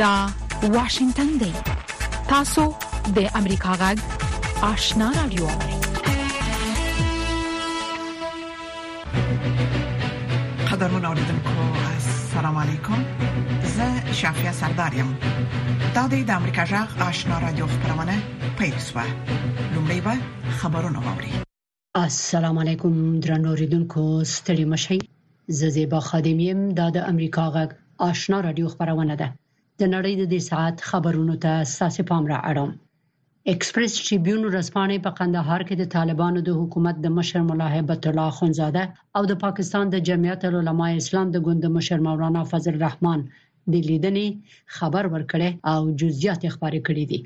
دا واشنگتن دی تاسو د امریکا غږ آشنا رادیو قدرمن اوریدونکو السلام علیکم زه شافیا سردار یم دا د امریکا غږ آشنا رادیو خبرونه پیل شوه لومړی به خبرونه واوري السلام علیکم درنو ریدونکو ستړي مشي زه زیبا خادم یم دا د امریکا غږ آشنا رادیو خبرونه ده د نړۍ د دې ساعت خبرونو ته ساسې پام را اړوم ایکسپریس ټریبیون ورځپاڼې په قندهار کې د طالبانو د حکومت د مشر مولا هیبت الله خونزاده او د پاکستان د جمعیت العلماء اسلام د ګوند مشر مولانا فضل الرحمن د لیدنې خبر ورکړی او جزئیات یې خپاره کړي دي.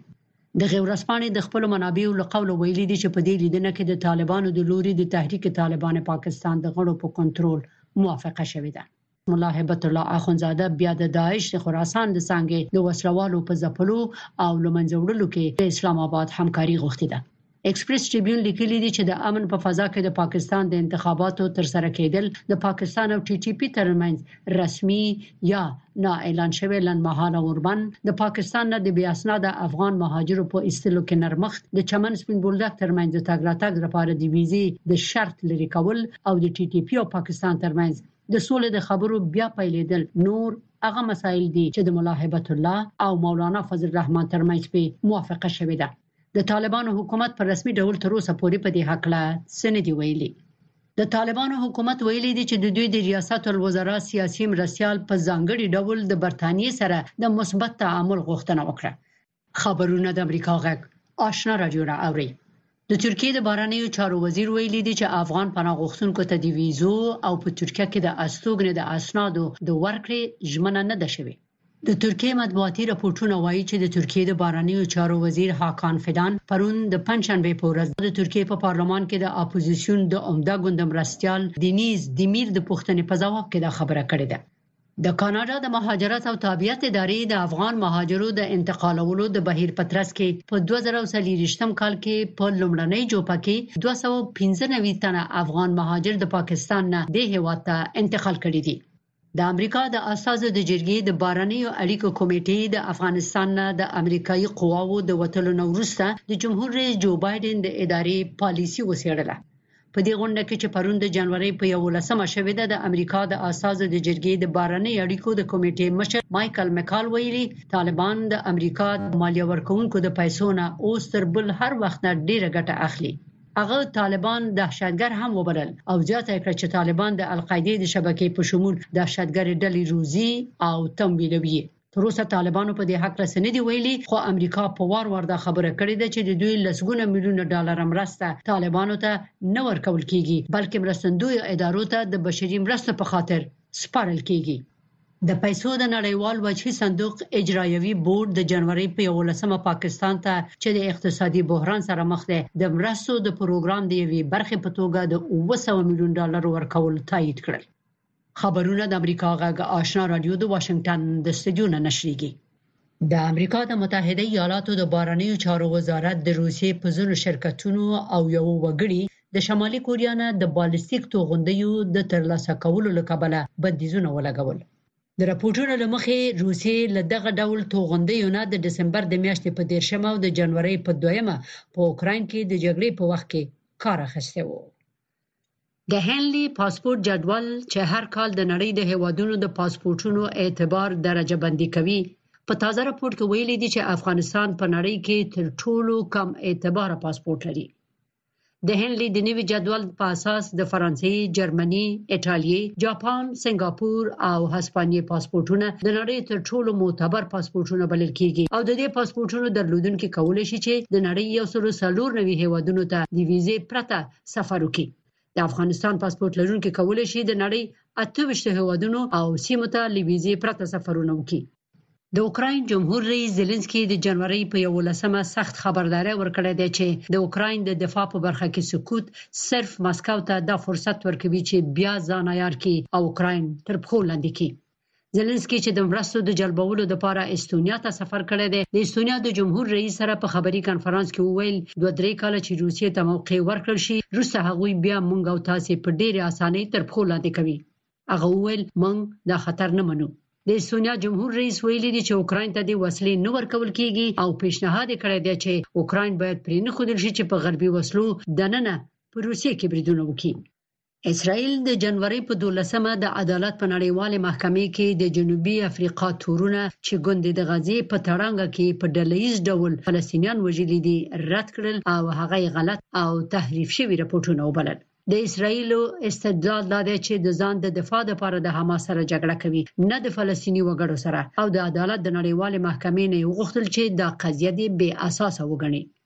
دغې ورځپاڼې د خپلو منابعو له قوله ویلي دي چې په دې لیدنه کې د طالبانو د لوري د تحریک طالبان پاکستان د غړو په کنترول موافقه شوې ده. ملا هبت الله اخندزاده بیا د داعش د خراسان د څانګې د وسلوالو په ځپلو او له منځه وړلو کې د اسلام اباد همکاري غوښتې ده. ایکسپریس ټریبیون لیکلي دي چې د امن په فضا کې د پاکستان د انتخاباتو تر سره کېدل د پاکستان او ټي ټي پي ترمنځ رسمي یا نا اعلان شوی لنډمهاله اوربند د پاکستان نه د بې اسناده افغان مهاجرو په ایستلو کې نرمښت د چمن سپین بولدک ترمنځ د تګ راتګ لپاره د ویزې د شرط لري کول او د ټي ټي پي او پاکستان ترمنځ د سولې د خبرو بیا پیلېدل نور هغه مسایل دي چې د ملا هبت الله او مولانا فضل الرحمن ترمنځ په موافقه شوې ده د طالبانو حکومت په رسمي ډول تر اوسه پورې په دې حق لا څه نه دی ویلي د طالبانو حکومت ویلي دی چې د دوی د ریاست الوزرا سیاسي مرستيال په ځانګړي ډول د برتانیې سره د مثبت تعامل غوښتنه وکړه خبرونه د امریکا غږ آشنا رادیو را اوري د ترکیې د بارنیو چارو وزیر ویلي دی چې افغان پناه غوښتونکو ته د ویزو او په ترکیه کې د استوګنې د اسنادو د ورکړې ژمنه نه ده شوې د ترکیې مطبوعاتي رپورټونه وایي چې د ترکیې د بارنیو چارو وزیر هاکان فیدان پرون د پنځشنبې په ورځ د ترکیې په پارلمان کې د اپوزیسیون د عمده ګوند مرستیال دینیز دیمیر د پوښتنې په ځواب کې دا خبره کړې ده د کاناډا د مهاجرت او تابعیت ادارې د افغان مهاجرو د انتقالولو د بهیر په ترڅ کې په 2023 کال کې په لومړنۍ جوپه کې 295 تنه افغان مهاجر د پاکستان نه د هیواد ته انتقال کړي دي د امریکا د استازو د جرګې د بارنیو اړیکو کمیټې د افغانستان نه د امریکایي قواو د وتلو نه وروسته د جمهور رئیس جو بایډن د ادارې پالیسی وسیړله په دې غونډه کې چې پرون د جنوري په 11مه شوې ده د امریکا د استازو د جرګې د بارنۍ اړیکو د کمیټې مشر مايكل مکال ویلي طالبان د امریکا د مالیه ورکونکو د پیسو نه اوس تر بل هر وخت نه ډیره ګټه اخلي هغه طالبان دهشتګر هم وبلل او زیاته یې کړه چې طالبان د القاعدې د شبکې په شمول دهشتګرې ډلې روزي او تمویلوي. تر اوسه طالبانو په دې هکله څه نه دي ویلي، خو امریکا په وار وار دا خبره کړې ده چې د دوی لسګونه میلیونه ډالر مرسته طالبانو ته نه ورکول کېږي، بلکې مرستندویو ادارو ته د بشري مرستو په خاطر سپارل کېږي. د پیسو د نړیوال وجهي صندوق اجرایوي بورډ د جنورۍ په یوولسمه پاکستان ته چې د اقتصادي بحران سره مخ دی، د مرستو د پروګرام د یوې برخې په توګه د اووه سوه میلیون ډالرو ورکول تایید کړل. خبرونه د امریکا غږ آشنا راډیو د واشنګټن د استودیو نه نشریږي. د امریکا د متحده ایالاتو د بارنیو چارو وزارت د روسیې په ځینو شرکتونو او یو وګړي د شمالي کوریا نه د بالستیک توغندیو د ترلاسه کولو له کبله بندیزونه ولګول د راپورټونو له مخې روسیې له دغه ډول توغندیو نه د دسمبر د میاشتې په دیرشمه او د جنورۍ په دویمه په اوکراین کې د جګړې په وخت کې کار اخیستی وو د هنلي پاسپورټ جدول چې هر کال د نړۍ د هیوادونو د پاسپورټونو اعتبار درجه بندي کوي په تازه راپور کې ویلي دي چې افغانستان په نړۍ کې تر ټولو کم اعتبار پاسپورټ لري د هنلي د نوي جدول په اساس د فرانسې، جرمني، ایتالیا، جاپان، سنگاپور او هسپانیې پاسپورتونه د نړۍ تر ټولو معتبر پاسپورتونه بلل کیږي او د دې پاسپورتونو درلودونکو کولای شي چې د نړۍ یو سل څلور نوي هیوادونو ته د ویزې پرته سفر وکړي د افغانستان پاسپورت لرونکي کولای شي د نړۍ 28 هیوادونو او سیمو ته لویزي پرته سفرونه وکړي د اوکراین جمهور رئیس زيلنسکي د جنوري په 11مه سخت خبرداري ورکړې ده چې د اوکراین د دفاع په برخه کې سکوت صرف مسکو ته دا فرصت ورکوي چې بیا ځان عیار کړي او اوکراین تر پخو لاندې کړي زلنسکي چې د مرستو د جلبولو لپاره استونیا ته سفر کړی دی، د استونیا د جمهور رئیس سره په خبري کنفرانس کې وویل، دوه درې کاله چې روسیې ته موقع ورکړل شي، وروسته هغوی بیا موږ او تاسې په ډېرې اسانۍ تر پښو لاندې کوي. هغه وویل، موږ دا خطر نه منو. د استونیا جمهور رئیس ویلي دي چې اوکراین ته دې وسلې نه ورکول کېږي او پیشنهاد یې کړی دی چې اوکراین باید پرېنښودل شي چې په غربي وسلو دننه په روسیې کې بریدونه وکړي. اسرائیل د جنوري په 12مه د عدالت په نړیوالې محکمې کې د جنوبي افریقا تورونه چې ګوندې د غزې په تړانګه کې په ډلهییز ډول فلسطینیان وژلي دي رد کړل او هغه یې غلط او تحریف شوي رپورټونه وبلل د اسرایل استدلال دا دی چې د ځان د دفاع لپاره د حماس سره جګړه کوي نه د فلسطینی وګړو سره او د عدالت د نړیوال محکمې نه یو غوښتل چې دا قضیه دی بې اساس وګڼي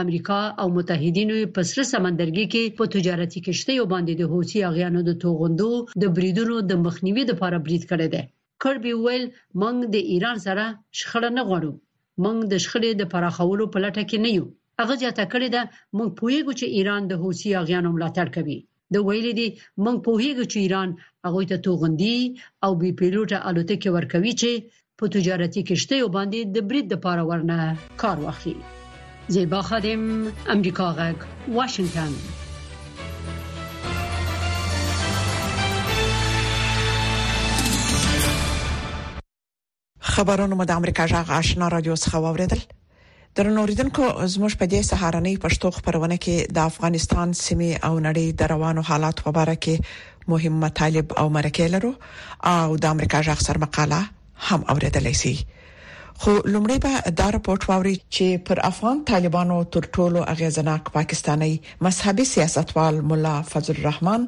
امریکا او متحدینو یې په سره سمندرګي کې په تجارتي کشتیو باندې د حوثي اغیانو د توغندو د بریدونو د مخنیوي لپاره برید کړی دی کربي ویل موږ د ایران سره شخړه نه غواړو موږ د شخړې د پراخولو په لټه کې نه یو هغه زیاته کړې ده موږ پوهیږو چې ایران د حوثي اغیانو ملاتړ کوي د ویلي دي موږ پوهیږو چې ایران هغه ته توغندي او بي پیلوټه الوتکې ورکوي چې په تجارتي کشتیو باندې د برید لپاره ورنه کار واخلي زیبا خادم امریکا غږ واشنگتن خبرونه مو د امریکا جغ آشنا رادیو څخه واوریدل درنوریدونکو زموږ په دې سهارنۍ پښتو خبرونه کې د افغانستان سیمه او نړۍ د روانو حالات په اړه کې مهم مطالب او مرکې لرو او د امریکا جغ سر مقاله هم اوریدلای شئ خو لومړی به دا رپورت واوري چې پر افغان طالبانو تر ټولو اغیزناک پاکستاني مذهبي سیاستوال ملا فضل الرحمن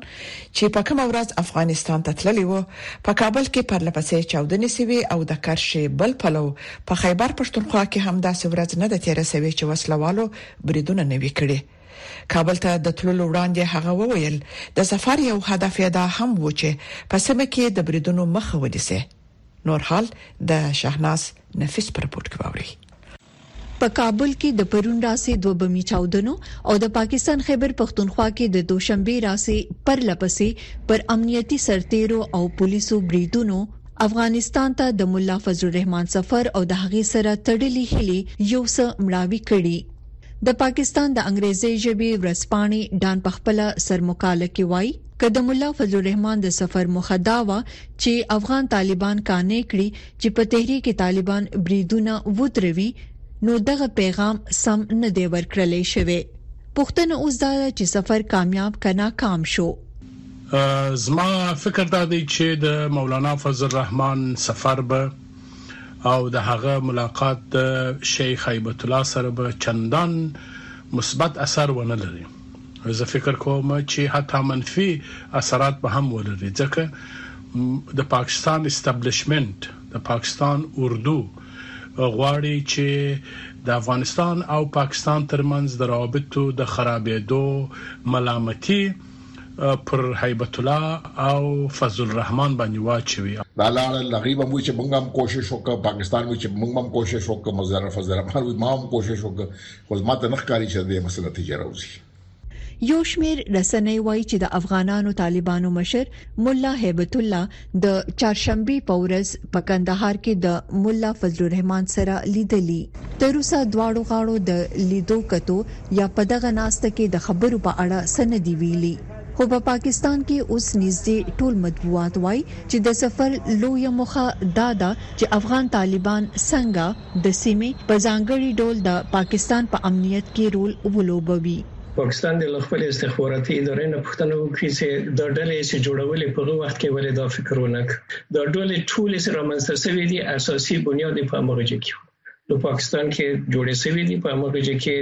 چې په کومه ورځ افغانستان ته تللی و، په کابل کې پرلپسې چاودنې شوې او د کرښې بل پلو په خیبر پښتونخوا کې هم داسې ورځ نه ده تیره شوې چې وسله والو بریدونه نه وي کړي. کابل ته د تللو وړاندې هغه وویل، د سفر یو هدف یې دا هم و چې په سیمه کې د بریدونو مخه ونیسي. نور حال د شهناز نفیس په رپورټ کې واورئ. په کابل کې د پرون راسې دوه بمي چاودنو او د پاکستان خیبر پښتونخوا کې د دوشنبې راسې پرلپسې پر امنیتي سرتیرو او پولیسو بریدونو افغانستان ته د ملا فضل الرحمن سفر او د هغې سره تړلي هلي یو څه مړاوي کړي. د پاکستان د انګریزۍ ژبې ورځپاڼې ډان په خپله سرمقاله کې وایي، که د ملا فضل الرحمن د سفر موخه دا وه چې افغان طالبان قانع کړي چې په تحریک طالبان بریدونه ودروي نو دغه پیغام سم نه دی ورکړل شوی پښتنه اوس دا چې سفر کامیاب کنا کام شو زما فکر دا دی چې د مولانا فضل الرحمن سفر به او د هغه ملاقات د شیخ هیبت الله سره به چندان مثبت اثر ونه لري زه فکر کوم چی حتی منفی اثرات به هم ولری ځکه د پاکستان استبلشمنت د پاکستان اردو غواړی چی د افغانستان او پاکستان تر منځ د روابطو د خرابیدو ملامتی پر هیبت الله او فضل الرحمن باندی واچوی او دا لاړه لغی به وی چې مونږ هم کوشش وکړو پاکستان وی چې مونږ هم کوشش وکړو مظهر فضل الرحمن وی ما هم کوشش وکړو خو زما ته نه ښکاري چې دې مسله نتیجه راوځي. یو شمېر رسنۍ وایي چې د افغانانو طالبانو مشر ملا هیبت الله د چهارشنبې په ورځ په کندهار کې د ملا فضل الرحمن سره لیدلي. تر اوسه دواړو غاړو د لیدو کتو یا په دغه ناسته کې د خبرو په اړه څه نه دي ویلي. خو په پاکستان کې اوس نږدې ټول مطبوعات وایي چې د سفر لویه موخه دا ده چې افغان طالبان څنګه د سیمې په ځانګړي ډول د پاکستان په امنیت کې رول ولوبوي. پاکستان دې له خپلې استخباراتي ادارې نه پوښتنه وکړي چې دا ډلې چې جوړولې په هغه وخت کې ولې دا فکر ونه کړ. دا ډلې ټولې چې رامنځته شوې دي اساسي بنیاد یې په همغه ځای کې نو پاکستان کې جوړې شوې دي په هغه ځای کې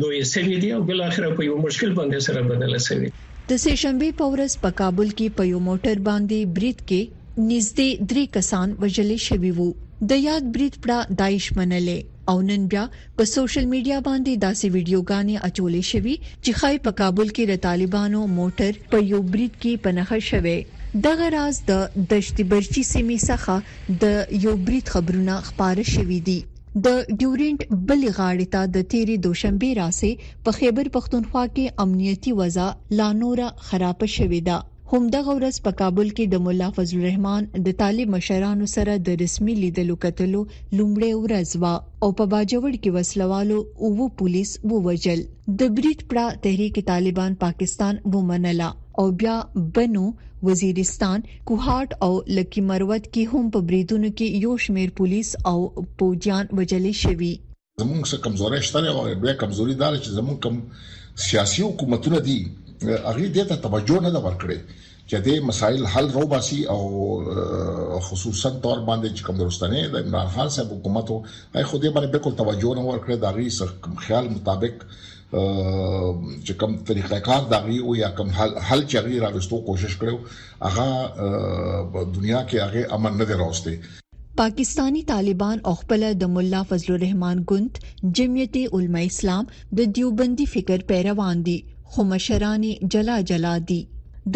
لوی شوې دي او بل اخر په یو مشکل باندې سره بدل شوې د سه شنبه په ورځ په کابل کې په یو موټر باندې برید کې نږدې درې کسان وژل شوي وو. د یاد برید پړه داعش منلې او نن بیا په سوشل میډیا باندې داسې ویډیوګانې اچول شوي چې ښایي په کابل کې د طالبانو موټر په یو برید کې په نښه شوی. دغه راز د دشت برچي سیمې څخه د یو برید خبرونه خپاره شوي دي. د ډیورنډ بلې غاړې ته د تیرې دوشنبې راهسې په خیبر پښتونخوا کې امنیتي وضعه لا نوره خرابه شوې ده. همدغه ورځ په کابل کې د ملا فضل الرحمن د طالب مشرانو سره د رسمي لیدلو کتلو لومړی ورځ وه او په باجوړ کې وسلوالو او پولیس ووجل د بریټ پړه تحریک طالبان پاکستان ومنله او بیا بنو وزیرستان کوهاټ او لکی مروت کې هم په بریدونو کې یو شمیر پولیس او پوجیان وجلې شوي زمونږ څه کمزوري شته او بیا کمزوري دار چې زمونږ کم سیاسي حکومتونه دي هغه دې ته توجه نه دا ورکړي چې دې مسایل حل رو باسي او خصوصا تور باندې چې کوم درستنه د عمران خان صاحب حکومت او خو دې باندې بالکل توجه نه ورکړي دا غي څه خیال مطابق چې کوم طریقه کار دا غي او یا کوم حل حل چې غي راوستو کوشش کړو هغه دنیا کې هغه امن نه دی راوستي پاکستاني طالبان او خپل د مولا فضل الرحمن ګوند جمعیت علماء اسلام د دیوبندي فکر پیروان دي خو مشران جلا جلا دي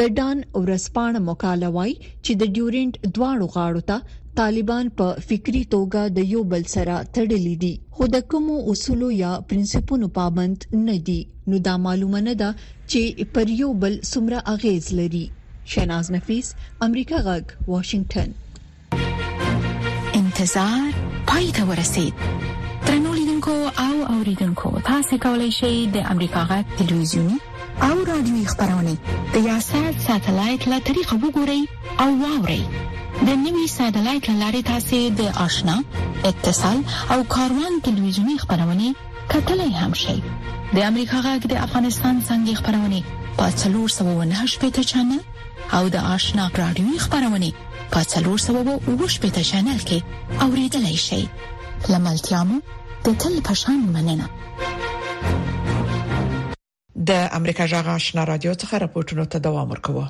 د ډان ورسپانه مقاله وای چې د ډیورنت دواړو غاړو ته طالبان په فکری توګه د یو بل سره تړلې دي خو د کوم اصولو یا پرنسپونو پابند نه دي نو دا معلومه نه ده چې پر یو بل څومره اغیز لري شیناز نفیس امریکا غږ واشنگټن انتظار پای ته ورسید ترنو لیدونکو او اوریدونکو تاسو کولی شئ د امریکا غا ټلویزیونی او رادیوي خبرونه د یاسات ساتلایت له طریقه وګورئ او واورئ د نوي ساتلایت لارې تاسو د آشنا اتصال او کاروان ټلویزیونی خبرونه کتلای هم شئ د امریکا غا د افغانستان څنګه خبرونه په 398 چنل او د آشنا رادیوي خبرونه په 318 چینل کې اوریدلای شئ لملتيامو د تل پشان مننه د امریکا جغ آشنا رادیو څخه راپورټونه ته دوام ورکوه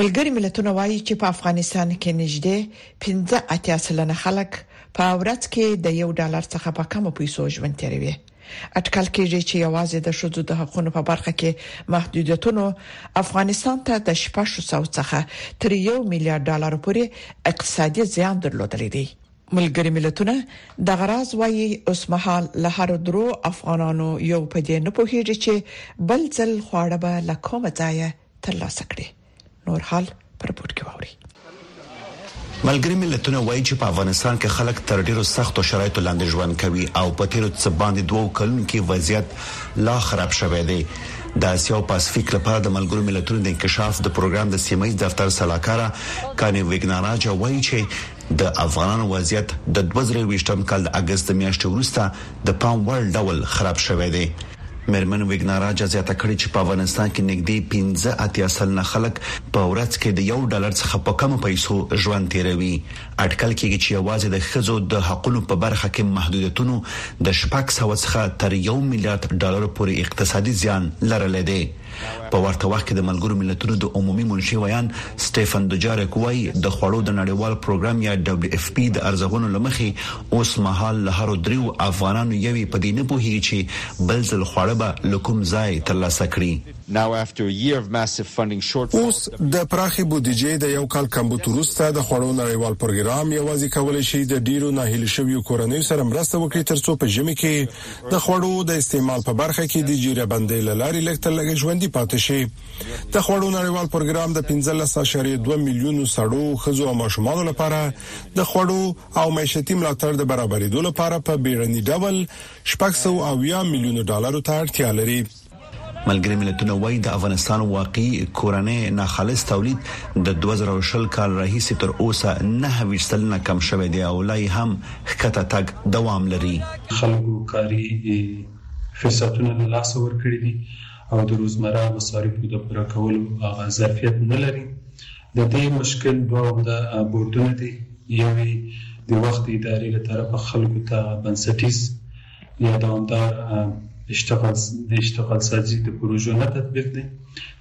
ملګری ملتونه وایي چې په افغانستان کې نږدې 15 اتیا سلنه خلک په ورځ کې د 1 ډالر څخه په کمو پیسو ژوند کوي اټکل کیږي چې یوازې د ښځو د حقونو په برخه کې محدودیتونو افغانستان ته د 600 څخه تر 1 میلیارډ ډالر پورې اقتصادي زیان درلودلی دی. ملګري ملتونه دغه راز وايي، اوسمهال له هر درو افغانانو یو په دې نه پوهیږي چې بل ځل خواړه به له کومه ځایه ترلاسه کړي. نور حال په رپورت کې واوري ملګری ملتونه وایي چې په افغانستان کې خلک تر ډیرو سختو شرایطو لاندې ژوند کوي او په تیرو څه باندې دوو کلونو کې وضعیت لا خراب شوی دی د اسیا او پاسفیک لپاره د ملګرو ملتونو د انکشاف د پروګرام د سیمایي دفتر سلاکاره کاني وګناراج وایي چې د افغانانو وضعیت د 2023م کال د اگست میاشتې وروسته د پام وړ ډول خراب شوی دی. مېرمن ویګناراجا زیاته کړې چې په افغانستان کې نږدې پنځه اتیا سلنه خلک په ورځ کې د یو ډالر څخه په کمو پیسو ژوند تېروي. اټکل کېږي چې یوازې د ښځو د حقونو په برخه کې محدودیتونو د شپږ سوه څخه تر یو میلیارد ډالرو پورې اقتصادي زیان لرلی دی. په ورته وخت کې د ملګرو ملتونو د عمومي منشي ویاند سټيفن دوجارک وايي د خوړو د نړیوال پروګرام یا دبليو اف پی د ارزغونو لمخې اوس مهال له هرو دریو افغانانو یوې په دې نه پوهیږي چې بل ځل خواړه به له کوم ځای ترلاسه کړي. اوس د پراخې بودیجې د یو کال کمبود وروسته د خوړو نړیوال پروګرام یوازې کولی شي د ډیرو ناهیلو شویو کورنیو سره مرسته وکړي ترڅو په ژمي کې د خوړو د استعمال په برخه کې د جیره بندۍ له لارې لږ تر لږه ژوندي پاتې شي د خوړو نړیوال پروګرام د 15.2 میلیونو سړو خزو او ماشومانو لپاره د خوړو او معیشتي ملاتړ د برابرېدو لپاره په بیړني ډول 600 او یا میلیونو ډالرو ته اړتیا لري ملګری ملتونه وایي د افغانستان واقعي کورنۍ ناخالص تولید د 2020 کال راهیسې تر اوسه 9 سلنه کم شوی دی او لای هم ښکته تګ دوام لري خلکو کاری فرصتونه له لاسه ورکړي دي او د روزمره مصارفو د پوره کولو هغه ظرفیت نه لري د دې مشکل دوه عمده بوردونه دي یوې د وخت ادارې له طرفه خلکو ته بنسټیز یا دوامدار اشتغال د اشتغال سازي د پروژو نه تطبیق دی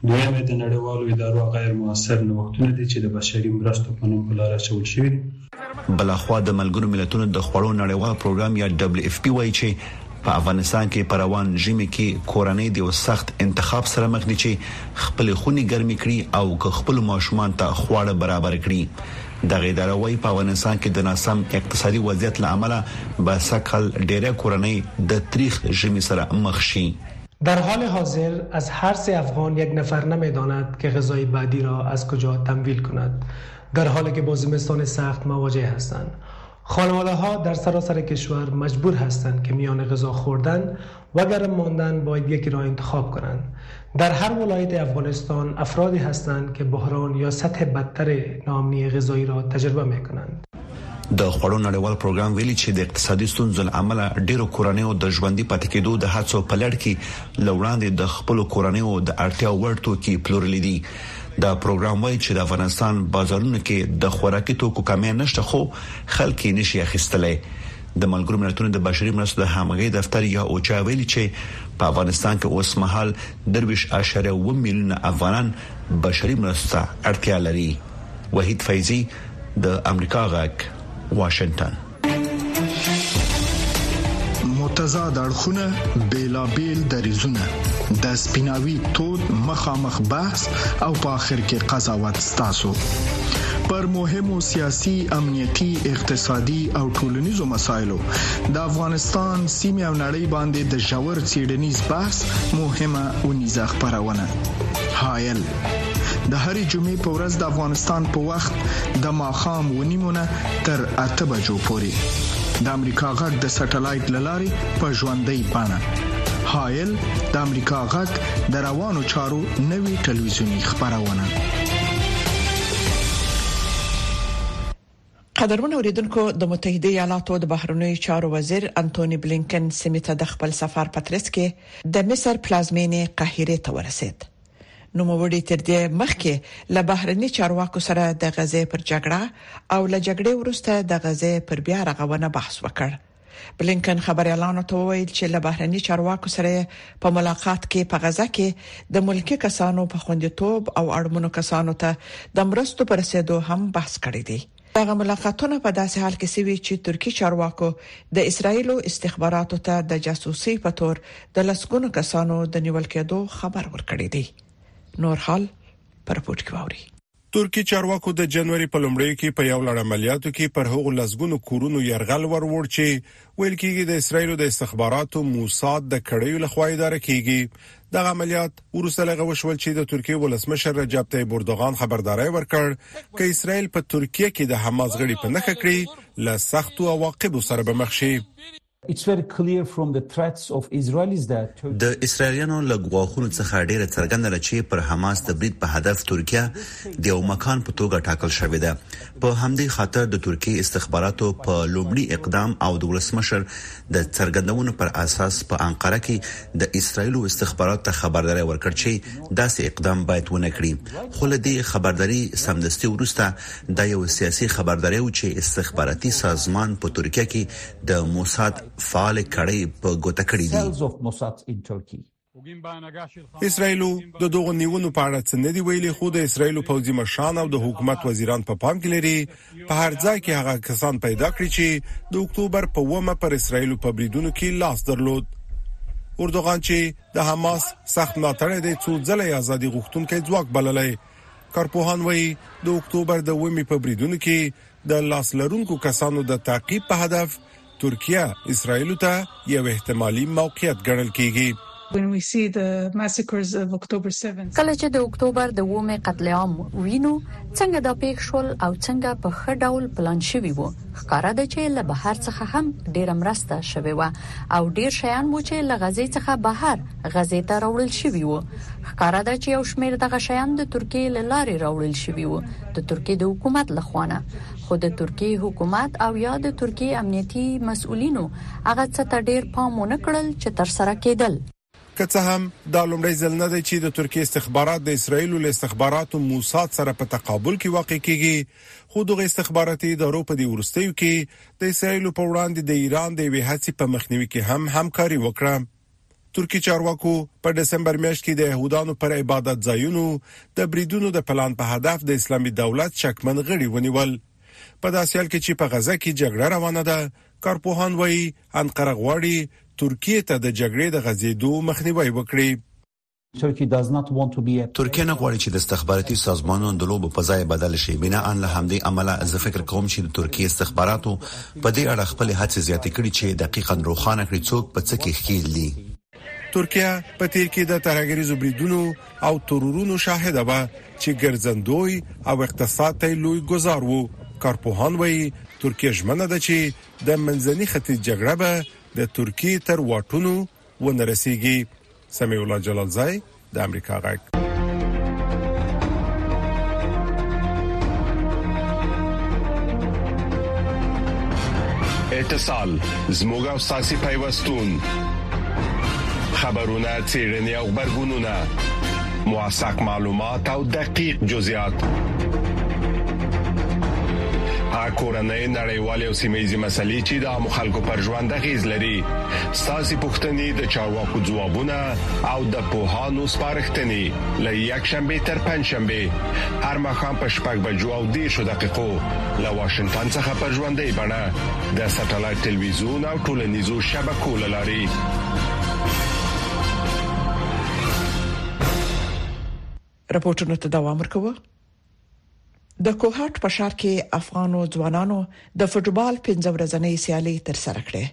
دویم د نړیوالو ادارو غیر موثر نوښتونه دي چې د بشري مرستو په نوم په لار اچول شوي دي بلخوا د ملګرو ملتونو د خوړو نړیوال پروګرام یا دبليو اف پی وایي چې په افغانستان کې پر روان ژمي کې کورنۍ د یو سخت انتخاب سره مخ دي چې خپل خوني ګرمي کړي او که خپل ماشومان ته خواړه برابر کړي دغه اداره وايي په افغانستان کې د ناسم اقتصادي وضعیت لامل به سږکال ډیری کورنۍ د تریخ ژمي سره مخ شي. در حال حاضر از هر سه افغان یک نفر نمیداند که غذای بعدی را از کجا تمویل کند در حالی که با زمستان سخت مواجه هستند خانواده ها در سراسر کشور مجبور هستند که میان غذا خوردن و گرمماندن باید یکی را انتخاب کنند در هر ولایت افغانستان افرادی هستند که بحران یا سطح بدتر ناامنی غذایی را تجربه می کنند. د خوړو نړیوال پروګرام ویلي چې د اقتصادي ستونزو لامل ډیرو کورنیو د ژوندۍ پاتې کېدو د هڅو په لړ کې لوړاندې د خپل کورنیو د اړتیا وړ توکي پلورلي دي دا پروګرام وایي چې د افغانستان بازارونو کې د خوراکي توکو کمی نشته خو خلک یې نشي اخیستلای د ملګرو ملتونو د بشري مرستو د همغږي دفتر یا اوچا ویلي چې په افغانستان کې اوس مهال 23.1 میلیونه افغانان بشري مرستو ته اړتیا لري وحید فیضی د امریکا غاک واشنگټن متضاد اړخونه بیلابیل دریزونه د سپیناوي تود مخامخ بحث او په اخر کې قضاوت ستاسو پر مهمو سیاسي امنیتي اقتصادي او ټولنیزو مسایلو د افغانستان سیمه او نړۍ باندې د ژور څېړنیز بحث مهمه اونیزه خبرونه هایل د هرې جمعې په ورځ د افغانستان په وخت د ماخام ونیمونه تر اته بجو پورې د امریکا غږ د سټلایټ لارې په ژوندۍ بانه هایل د امریکا غږ د روانو چارو نوي ټلویزیونی خبرونه قدرمن اوریدونکو، د متحده ایالاتو د بهرنیو چارو وزیر انتوني بلینکن سیمې ته د خپل سفر په ترڅ کې د مصر پلازمېنې قاهرې ته ورسېد. نوموړي تر دې مخکې له بهرني چارواکو سره د غزې پر جګړه او له جګړې وروسته د غزې پر بیا رغونه بحث وکړ. بلینکن خبریالانو ته وویل چې له بهرني چارواکو سره په ملاقات کې په غزا کې د ملکی کسانو په خوندیتوب او اړمنو کسانو ته د مرستو پر رسیدو هم بحث کړی دی دغه ملاقاتونه په داسې حال کې سوي چې ترکی چارواکو د اسرایل استخباراتو ته د جاسوسي په تور د لسګونو کسانو د نیول کېدو خبر ورکړی دی نور حال پر پورت کې ووري ترکي چارواکو د جنوري په لومړیو کې په یو لړ عملیاتو کې پر هغو لسګونو کورونو یرغل وروړ چې ویل کېږي د اسرایلو د استخباراتو موساد د کړیو لخوا اداره کېږي دغه عملیات وروسته لغه وشول چې د ترکیې ولسمشر رجب طیب اردوغان خبرداري ورکړ چې اسرایل په ترکیه کې د حماس غړي په نخښه کړی له سختو عواقبو سره به مخ شي د اسرایلیانو له ګواښونو څخه ډیره څرګنده ده چې پر حماس د برید په هدف ترکیه د یو مکان په توګه ټاکل شوې ده په همدې خاطر د ترکیې استخباراتو په لومړي اقدام او د ولسمشر د څرګندونو پر اساس په انقره کې د اسرایل او استخباراتو ته خبرداري ورکړ چې داسې اقدام باید ونه کړي خو له دې خبرداري سمدستي وروسته د یو سیاسي خبرداري او چې استخباراتي سازمان په ترکیه کې د موساد فعال کړۍ په ګوته کړي دي. اسرایلو د دغو نیونو په اړه څه نه دی ویلي خو د اسرایلو پوځي مشران او د حکومت وزیران په پام کې لري په هر ځای کې هغه کسان پیدا کړي چې د اکتوبر په ومه پر اسرایلو په بریدونو کې لاس درلود اردوغان چې د حماس سخت ملاتړ دی څو ځله ازادي غوښتونکي ځواک بللی کارپوهان وایي د اکتوبر د ومه په بریدونو کې د لاس لرونکو کسانو د تعقیب په هدف ترکیه اسرائیل ته یو احتمالي موقعیت ګڼل کیږي. کله چې د اکتوبر د اوومې قتل عام وینو، څنګه دا پېښ شول او څنګه په ښه ډول پلان شوي وو، ښکاره ده چې له بهر څخه هم ډېره مرسته شوې وه او ډېر شیان وو چې له غزې څخه بهر غزې ته راوړل شوي وو، ښکاره ده چې یو شمېر دغه شیان د ترکیې له لارې راوړل شوي وو. د ترکیې د حکومت له خوا نه خو د ترکیې حکومت او یا د ترکیې امنیتي مسؤلینو هغه څه ته ډیر پام ونه کړل چې تر سره کېدل. که څه هم دا لومړی ځل نه دی چې د ترکیې استخبارات د اسراییل له استخباراتو موساد سره په تقابل کې واقع کېږي، خو دغو استخباراتي ادارو په دې وروستیو کې د اسراییل په وړاندې د ایران د یوې هڅې په مخنیوي کې هم همکاري وکړه. ترکي چارواکو په دسمبر میاشت کې د يهودانو پر عبادت ځایونو د بریدونو د پلان په هدف د اسلامي دولت شکمن غړي ونیول په داسې حال کې چې په غزه کې جګړه روانه ده کارپوهان وایي انقره غواړي ترکیه ته د جګړې د غځېدو مخنیوی وکړي ترکیه نه غواړي چې د استخباراتي سازمانونو د لوبو په ځای بدله شي، بناءً له همدې امله زه فکر کوم چې د ترکیې استخباراتو په دې اړه خپلې هڅې زیاتې کړي چې دقیقاً روښانه کړي څوک په څه کې ښکیل دي. ترکیه په تېر کې د ترهګریزو بریدونو او ترورونو شاهده وه چې ګرځندوی او اقتصاد ته یې لوی ګوزار و. کارپوهان وايي، ترکیه ژمنه ده چې د منځني ختیځ جګړه به د ترکیې تر واټونو، ونه رسیږي سميع الله جلال زای د امریکا غږ اتصال زموږ او ساسي پیوستون خبرونه چیرنی او خبرګونونه موثق معلومات او دقیق جزئیات کورنۍ نړیوالې او سیمې ییزې مسلې چې د عام خلکو پر ژوند غیز لري ستاسو پوښتنې د چارواکو ځوابونه او د پوهانو سپارښتنې لې یک شنبه تر پنځ شنبه هر مخام په شپږ بجو او دیشو دقیقو له واشنگټن څخه پر ژوندۍ بڼه د سټلایټ ټلویزیون او ټولنیزو شبکو لاري رپورټونو ته دوام ورکوه د کوهاټ په ښار کې افغانو ځوانانو د فوټبال پنځه ورځنۍ سیالي تر سره کړې.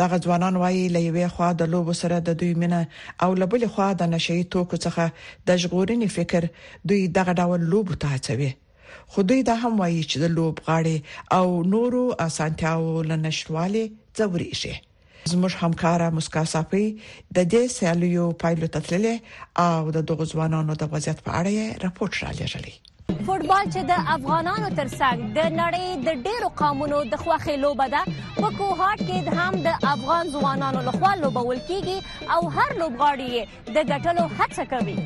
دغه ځوانان وايي، له یوې خوا د لوبو سره د دوی مینه او له بلې خوا د نشه یي توکو څخه د ژغورنې فکر دوی دغه ډول لوبو ته هڅوي. خو دوی دا هم وايي چې د لوبغاړي او نورو اسانتیاوو له نشتوالي ځوریږي. زموږ همکاره مسکا صافی د دې سیالیو پایلو ته تللې او د دغو ځوانانو د وضعیت په اړه یې راپورټ را لېږلی فوټبال چې د افغانانو ترڅنګ د نړۍ د ډېرو قومونو د خوښې لوبه ده په کوهاټ کې هم د افغان ځوانانو لخوا لوبول کیږي او هر لوبغاړي د ګټلو هڅه کوي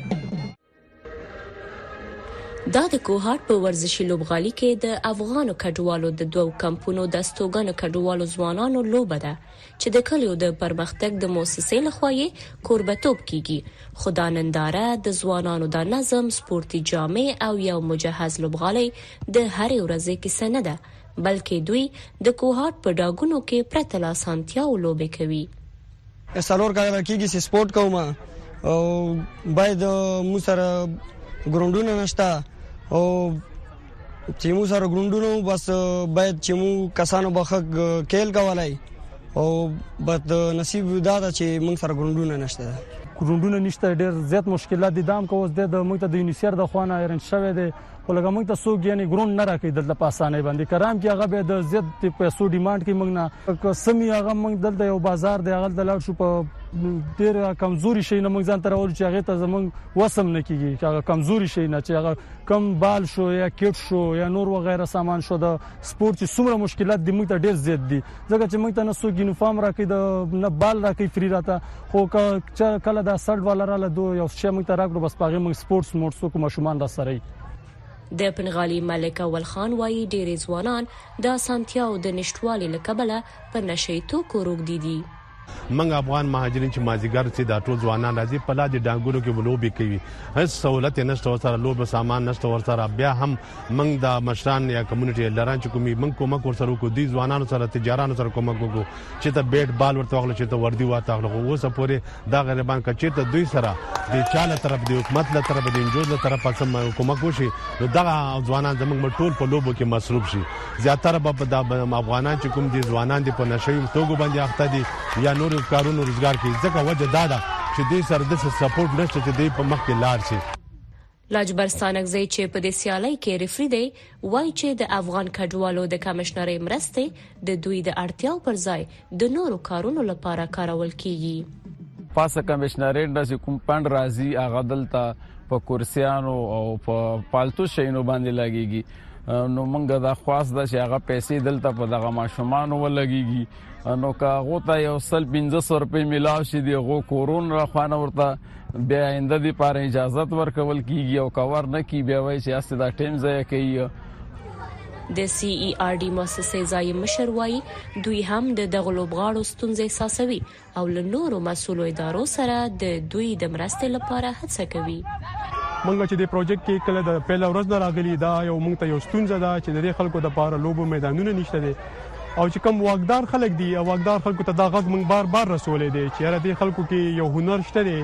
دا د کوهاټ په ورزشي لوبغالي کې د افغانو کډوالو د دوو کمپونو د استوګنو کډوالو ځوانانو لوبه ده چې د کلیو د پرمختګ د موسسې لخوا یې کوربتوب کیږي خو دا ننداره د ځوانانو دا نظم سپورتي جامې او یو مجهز لوبغالی د هرې ورځې کیسه نه ده بلکې دوی د کوهاټ په ډاګونو کې پرته له اسانتیاو لوبې کوي څلور کاله کېږي چې سپورت کوم او باید مو سره ګروندونه نشته او چې مو سره ګروندونه بس باید چې مو کسانو بخښ کېل کولای او بد نصیب دا ده چې موږ سره ګروندونه نشته ګروندونه نشته ډېر زیات مشکلات دي دام کوس د موږ ته د یونیسیر د خوانه ایرن شوه دي خو لکه موږ ته څوک یعنی ګروند نه راکې دلته په اسانه باندې کرام کې هغه به د زیات تی پیسو ډیماند کې موږ نه سمي هغه موږ دلته یو بازار دی هغه د لاړ شو په ډیر کمزوري شي نه موږ ځان تر اول چې هغه ته زموږ وسم نه کیږي چې هغه کمزوري شي نه چې هغه کم بال شو یا کټ شو یا نور وغیرہ سامان شو د سپورت څومره مشکلات د موږ ته ډیر زیات دي ځکه چې موږ ته نه څوک یونیفارم راکې د نه بال راکې فری راته خو کله دا سړډ والا را لدو یو شی موږ ته راکړو بس پاغه موږ سپورتس موټ سو کوم شومان را سره د پنغالي ملک اول خان وایي ډېری ځوانان د اسانتیاو د نشټوالي لکبله په نشي توکو روږدي دي موږ افغان مهاجرین چې مازیګر سي دا ټول ځوانان راځي په لادي ډانګونو کې ولوبي کوي هیڅ سہولت نشته ورسره لوب سامان نشته ورسره بیا هم موږ دا مشران یا کمیونټي لران چې کومي موږ کومک ورسره کو دي ځوانانو سره تجارانو سره کومک وکړو چې ته بیټ بال ورته واخلو چې ته وردی ورته واخلو خو اوس پورې دا غریبان کچې ته دوی سره د چاله طرف دی حکومت له طرف دی انجوز له طرف سم کومک وشي نو دا ځوانان زموږ ټول په لوبو کې مصروف شي زیاتره به په دا افغانان چې کوم دي ځوانان دي په نشه یو توګو باندې اخته دي یا نور کارونو روزګار کوي ځکه وجه دا ده چې دوی سره د سپورټ نشته چې دوی په مخ کې لاړ شي لاجبر ستانکزی چې په دې سیالۍ کې رفری دی وایي چې د افغان کډوالو د کمشنرۍ مرستې د دوی د اړتیاو پر ځای د نورو کارونو لپاره کارول کیږي. پاسه کمشنریټ نه چې کوم پنډ راځي هغه دلته په کرسیانو او په پالتو شینو باندې لګیږي نو موږ دا خواست ده چې هغه پیسې دلته په دغه ماشومان ولګيږي نو که غو ته یو سل 1500 روپۍ ملاو شي دی غو کورون را خوانه ورته بیا آینده دی پاره اجازه ورکول کیږي او کور نه کی بیا وای چې استه دا ټیم ځای کوي د سي ای ار ډي موسسې ځايي مشر وايي، دوی هم د دغو لوبغاړو ستونزې احساسوي او له نورو مسؤلو ادارو سره د دوی د مرستې لپاره هڅه کوي. موږ چې دې پروژیکټ کې کله د پیل ورځ نه راغلي، دا یو موږ ته یو ستونزه ده چې د دې خلکو لپاره لوبو میدانونه نشته دی او چې کوم واکدار خلک دي او واکدار خلکو ته دا غږ موږ بار بار رسولی دی چې یاره دې خلکو کې یو هنر شته دی،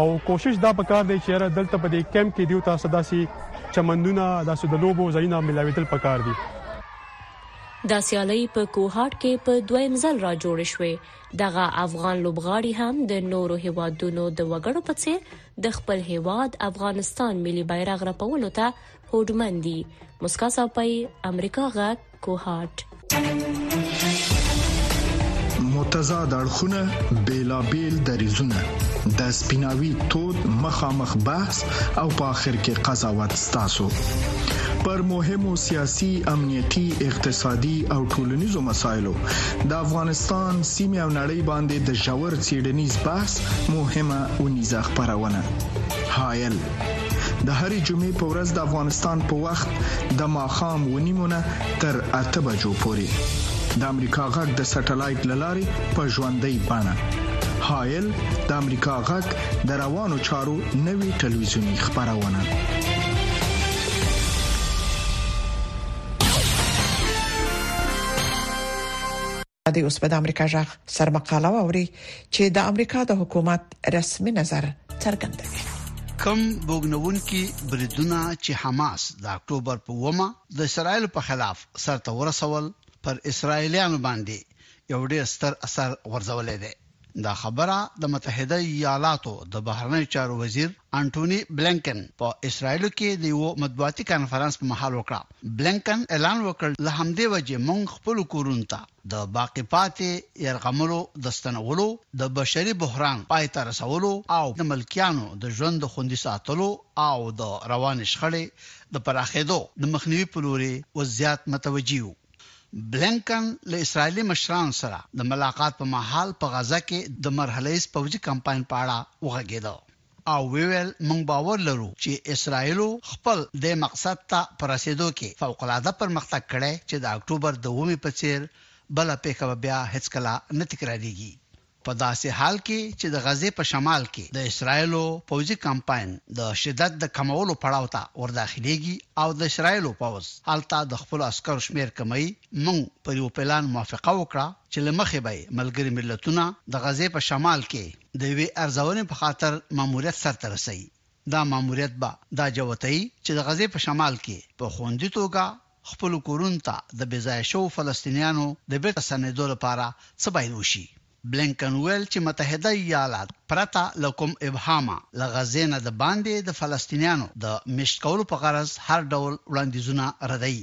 او کوشش دا پکار دی چې یاره دلته په دې کیمپ کې دیو تاسو داسي چمندونه داسې د لوبو ځایونه ملاویدل پکار دي دا سیالي په کوهاټ کې په دویم ځل را جوړ شوې دغه افغان لوبغاړي هم د نورو هیوادونو د وګړو په څیر د خپل هیواد افغانستان ملي بیرغ رپولو ته هوډمن دي مسکا صاحبای امریکا غا کوهاټ متضاد اړخونه بیلابیل دریزونه د سپیناوي تود مخامخ بحث او په اخر کې قضاوت ستاسو پر مهمو سیاسي امنیتي اقتصادي او ټولنیزو مسایلو د افغانستان سیمه او نړۍ باندې د جوړ چیډنیز بحث مهمه ونیزه خبرونه هایل د هرې جمعې په ورځ د افغانستان په وخت د ماخام ونیمونه تر اته بجو پورې د امریکا غږ د سټلایټ لارې په ژوندۍ بانه هایل د امریکا غږ د روانو چارو نوي ټلویزیونی خبرونه په دې اوس به د امریکا جغ سرمقاله ووري چې د امریکا د حکومت رسمي نظر څرګندوي کم بوګنونکي بریدونه چې حماس د اکتوبر په ومه د اسرایل په خلاف سرته ورسول پر اسرایلیانو باندې یو ډیر ستر اثر غورځولې ده دا خبره د متحده ایالاتو د بهرنیو چارو وزیر انټوني بلینکن په اسرایل کې د یو مطبوعاتي کانفرنس په مهال وکړه. بلینکن اعلان وکړ، له همدې وجې موږ خپلو کورونو ته د باقي پاتې یرغملو د ستنولو، د بشري بحران پای ته رسولو او د ملکیانو د ژوند د خوندي ساتلو او د روانې شخړې د پراخېدو د مخنیوي په لوري اوس زیات متوجه یو. بلېنکن له اسرایلي مشرانو سره د ملاقات په مهال په غزه کې د مرحله ییز پوځي کمپاین په اړه وغږېده او وویل، موږ باور لرو چې اسرایلو خپل دې مقصد ته په رسېدو کې فوق العاده پرمختګ کړی چې د اکټوبر د اوومې په څېر بله پېښه به بیا هېڅکله نه تکرارېږي. په داسې حال کې چې د غزې په شمال کې د اسرایلو پوځي کمپاین د شدت د کمولو پړاو ته ورداخلیږي او د اسرایلو پوځ هلته د خپلو عسکرو شمیر کموي، موږ پر یوه پلان موافقه وکړه چې له مخې به یې ملګري ملتونه د غزې په شمال کې د یوې ارزونې په خاطر ماموریت سرته رسوي. دا ماموریت به دا جوتوي چې د غزې په شمال کې په خوندي توګه خپلو کورونو ته د بې ځایه شوو فلسطینیانو د بېرته ستنېدو لپاره څه باید وشي؟ بلېنکن وویل چې متحده ایالات پرته له کوم ابهامه له غزې نه د باندې د فلسطینیانو د مېشت کولو په غرض هر ډول وړاندیزونه ردوي.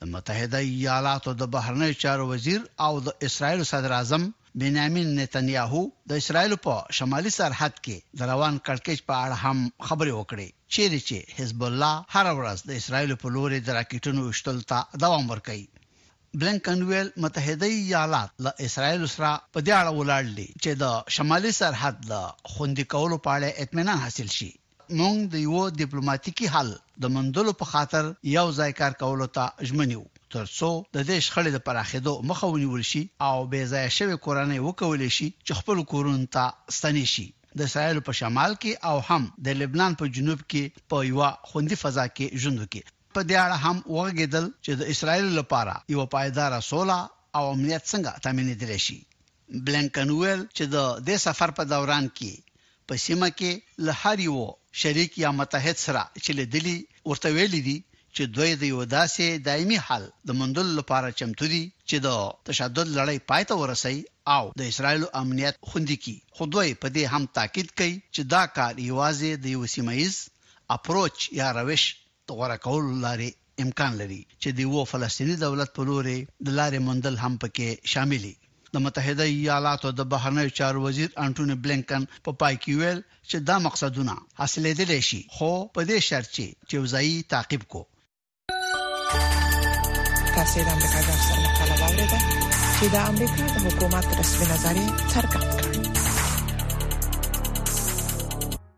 د متحده ایالاتو د بهرنیو چارو وزیر او د اسراییلو صدراعظم بنیامین نتنیاهو د اسراییلو په شمالي سرحد کې د روان کړکېچ په اړه هم خبرې وکړې، چېرې چې حزب الله هره ورځ د اسراییلو په لورې د راکټونو ویشتلو ته دوام ورکوي. بلېنکن وویل، متحده ایالات له اسراییلو سره په دې اړه ولاړ دي چې د شمالي سرحد د خوندي کولو په اړه یې اطمینان حاصل شي. موږ د یوه دیپلوماتیکي حل د موندلو په خاطر یو ځای کار کولو ته ژمن یو، تر څو د دې شخړې د پراخېدو مخه ونیول شي او بې ځایه شوې کورنۍ وکولی شي چې خپلو کورونو ته ستنې شي، د اسراییلو په شمال کې او هم د لبنان په جنوب کې په یوه خوندي فضا کې ژوند وکړي. په دې اړه هم وغږېدل چې د اسراییلو لپاره یوه پایداره سوله او امنیت څنګه تامینېدلی شي. بلېنکن وویل چې د دې سفر په دوران کې په سیمه کې له هر یوه شریک یا متحد سره چې لیدلي ورته ویلي دي چې دوئ د یوه داسې دایمي حل د موندلو لپاره چمتو دي چې د تشدد لړۍ پای ته ورسوي او د اسراییلو امنیت خوندي کړي خو دوئ په دې هم تاکید کوي چې دا کار یوازې د یوه سیمه ییز اپروچ یا روش د غوره کولو لارې امکان لري چې د یوه فلسطیني دولت په لورې د لارې موندل هم په کې شامل دي. د متحده ایالاتو د بهرنیو چارو وزیر انټوني بلېنکن په پای کې وویل چې دا مقصدونه حاصلېدلی شي، خو په دې شرط چې تیوزايي تعقیب کړو. تاسې د امریکا غږ سره مقاله واوریده چې د امریکا د حکومت رسمي نظریه څرګنده کړه.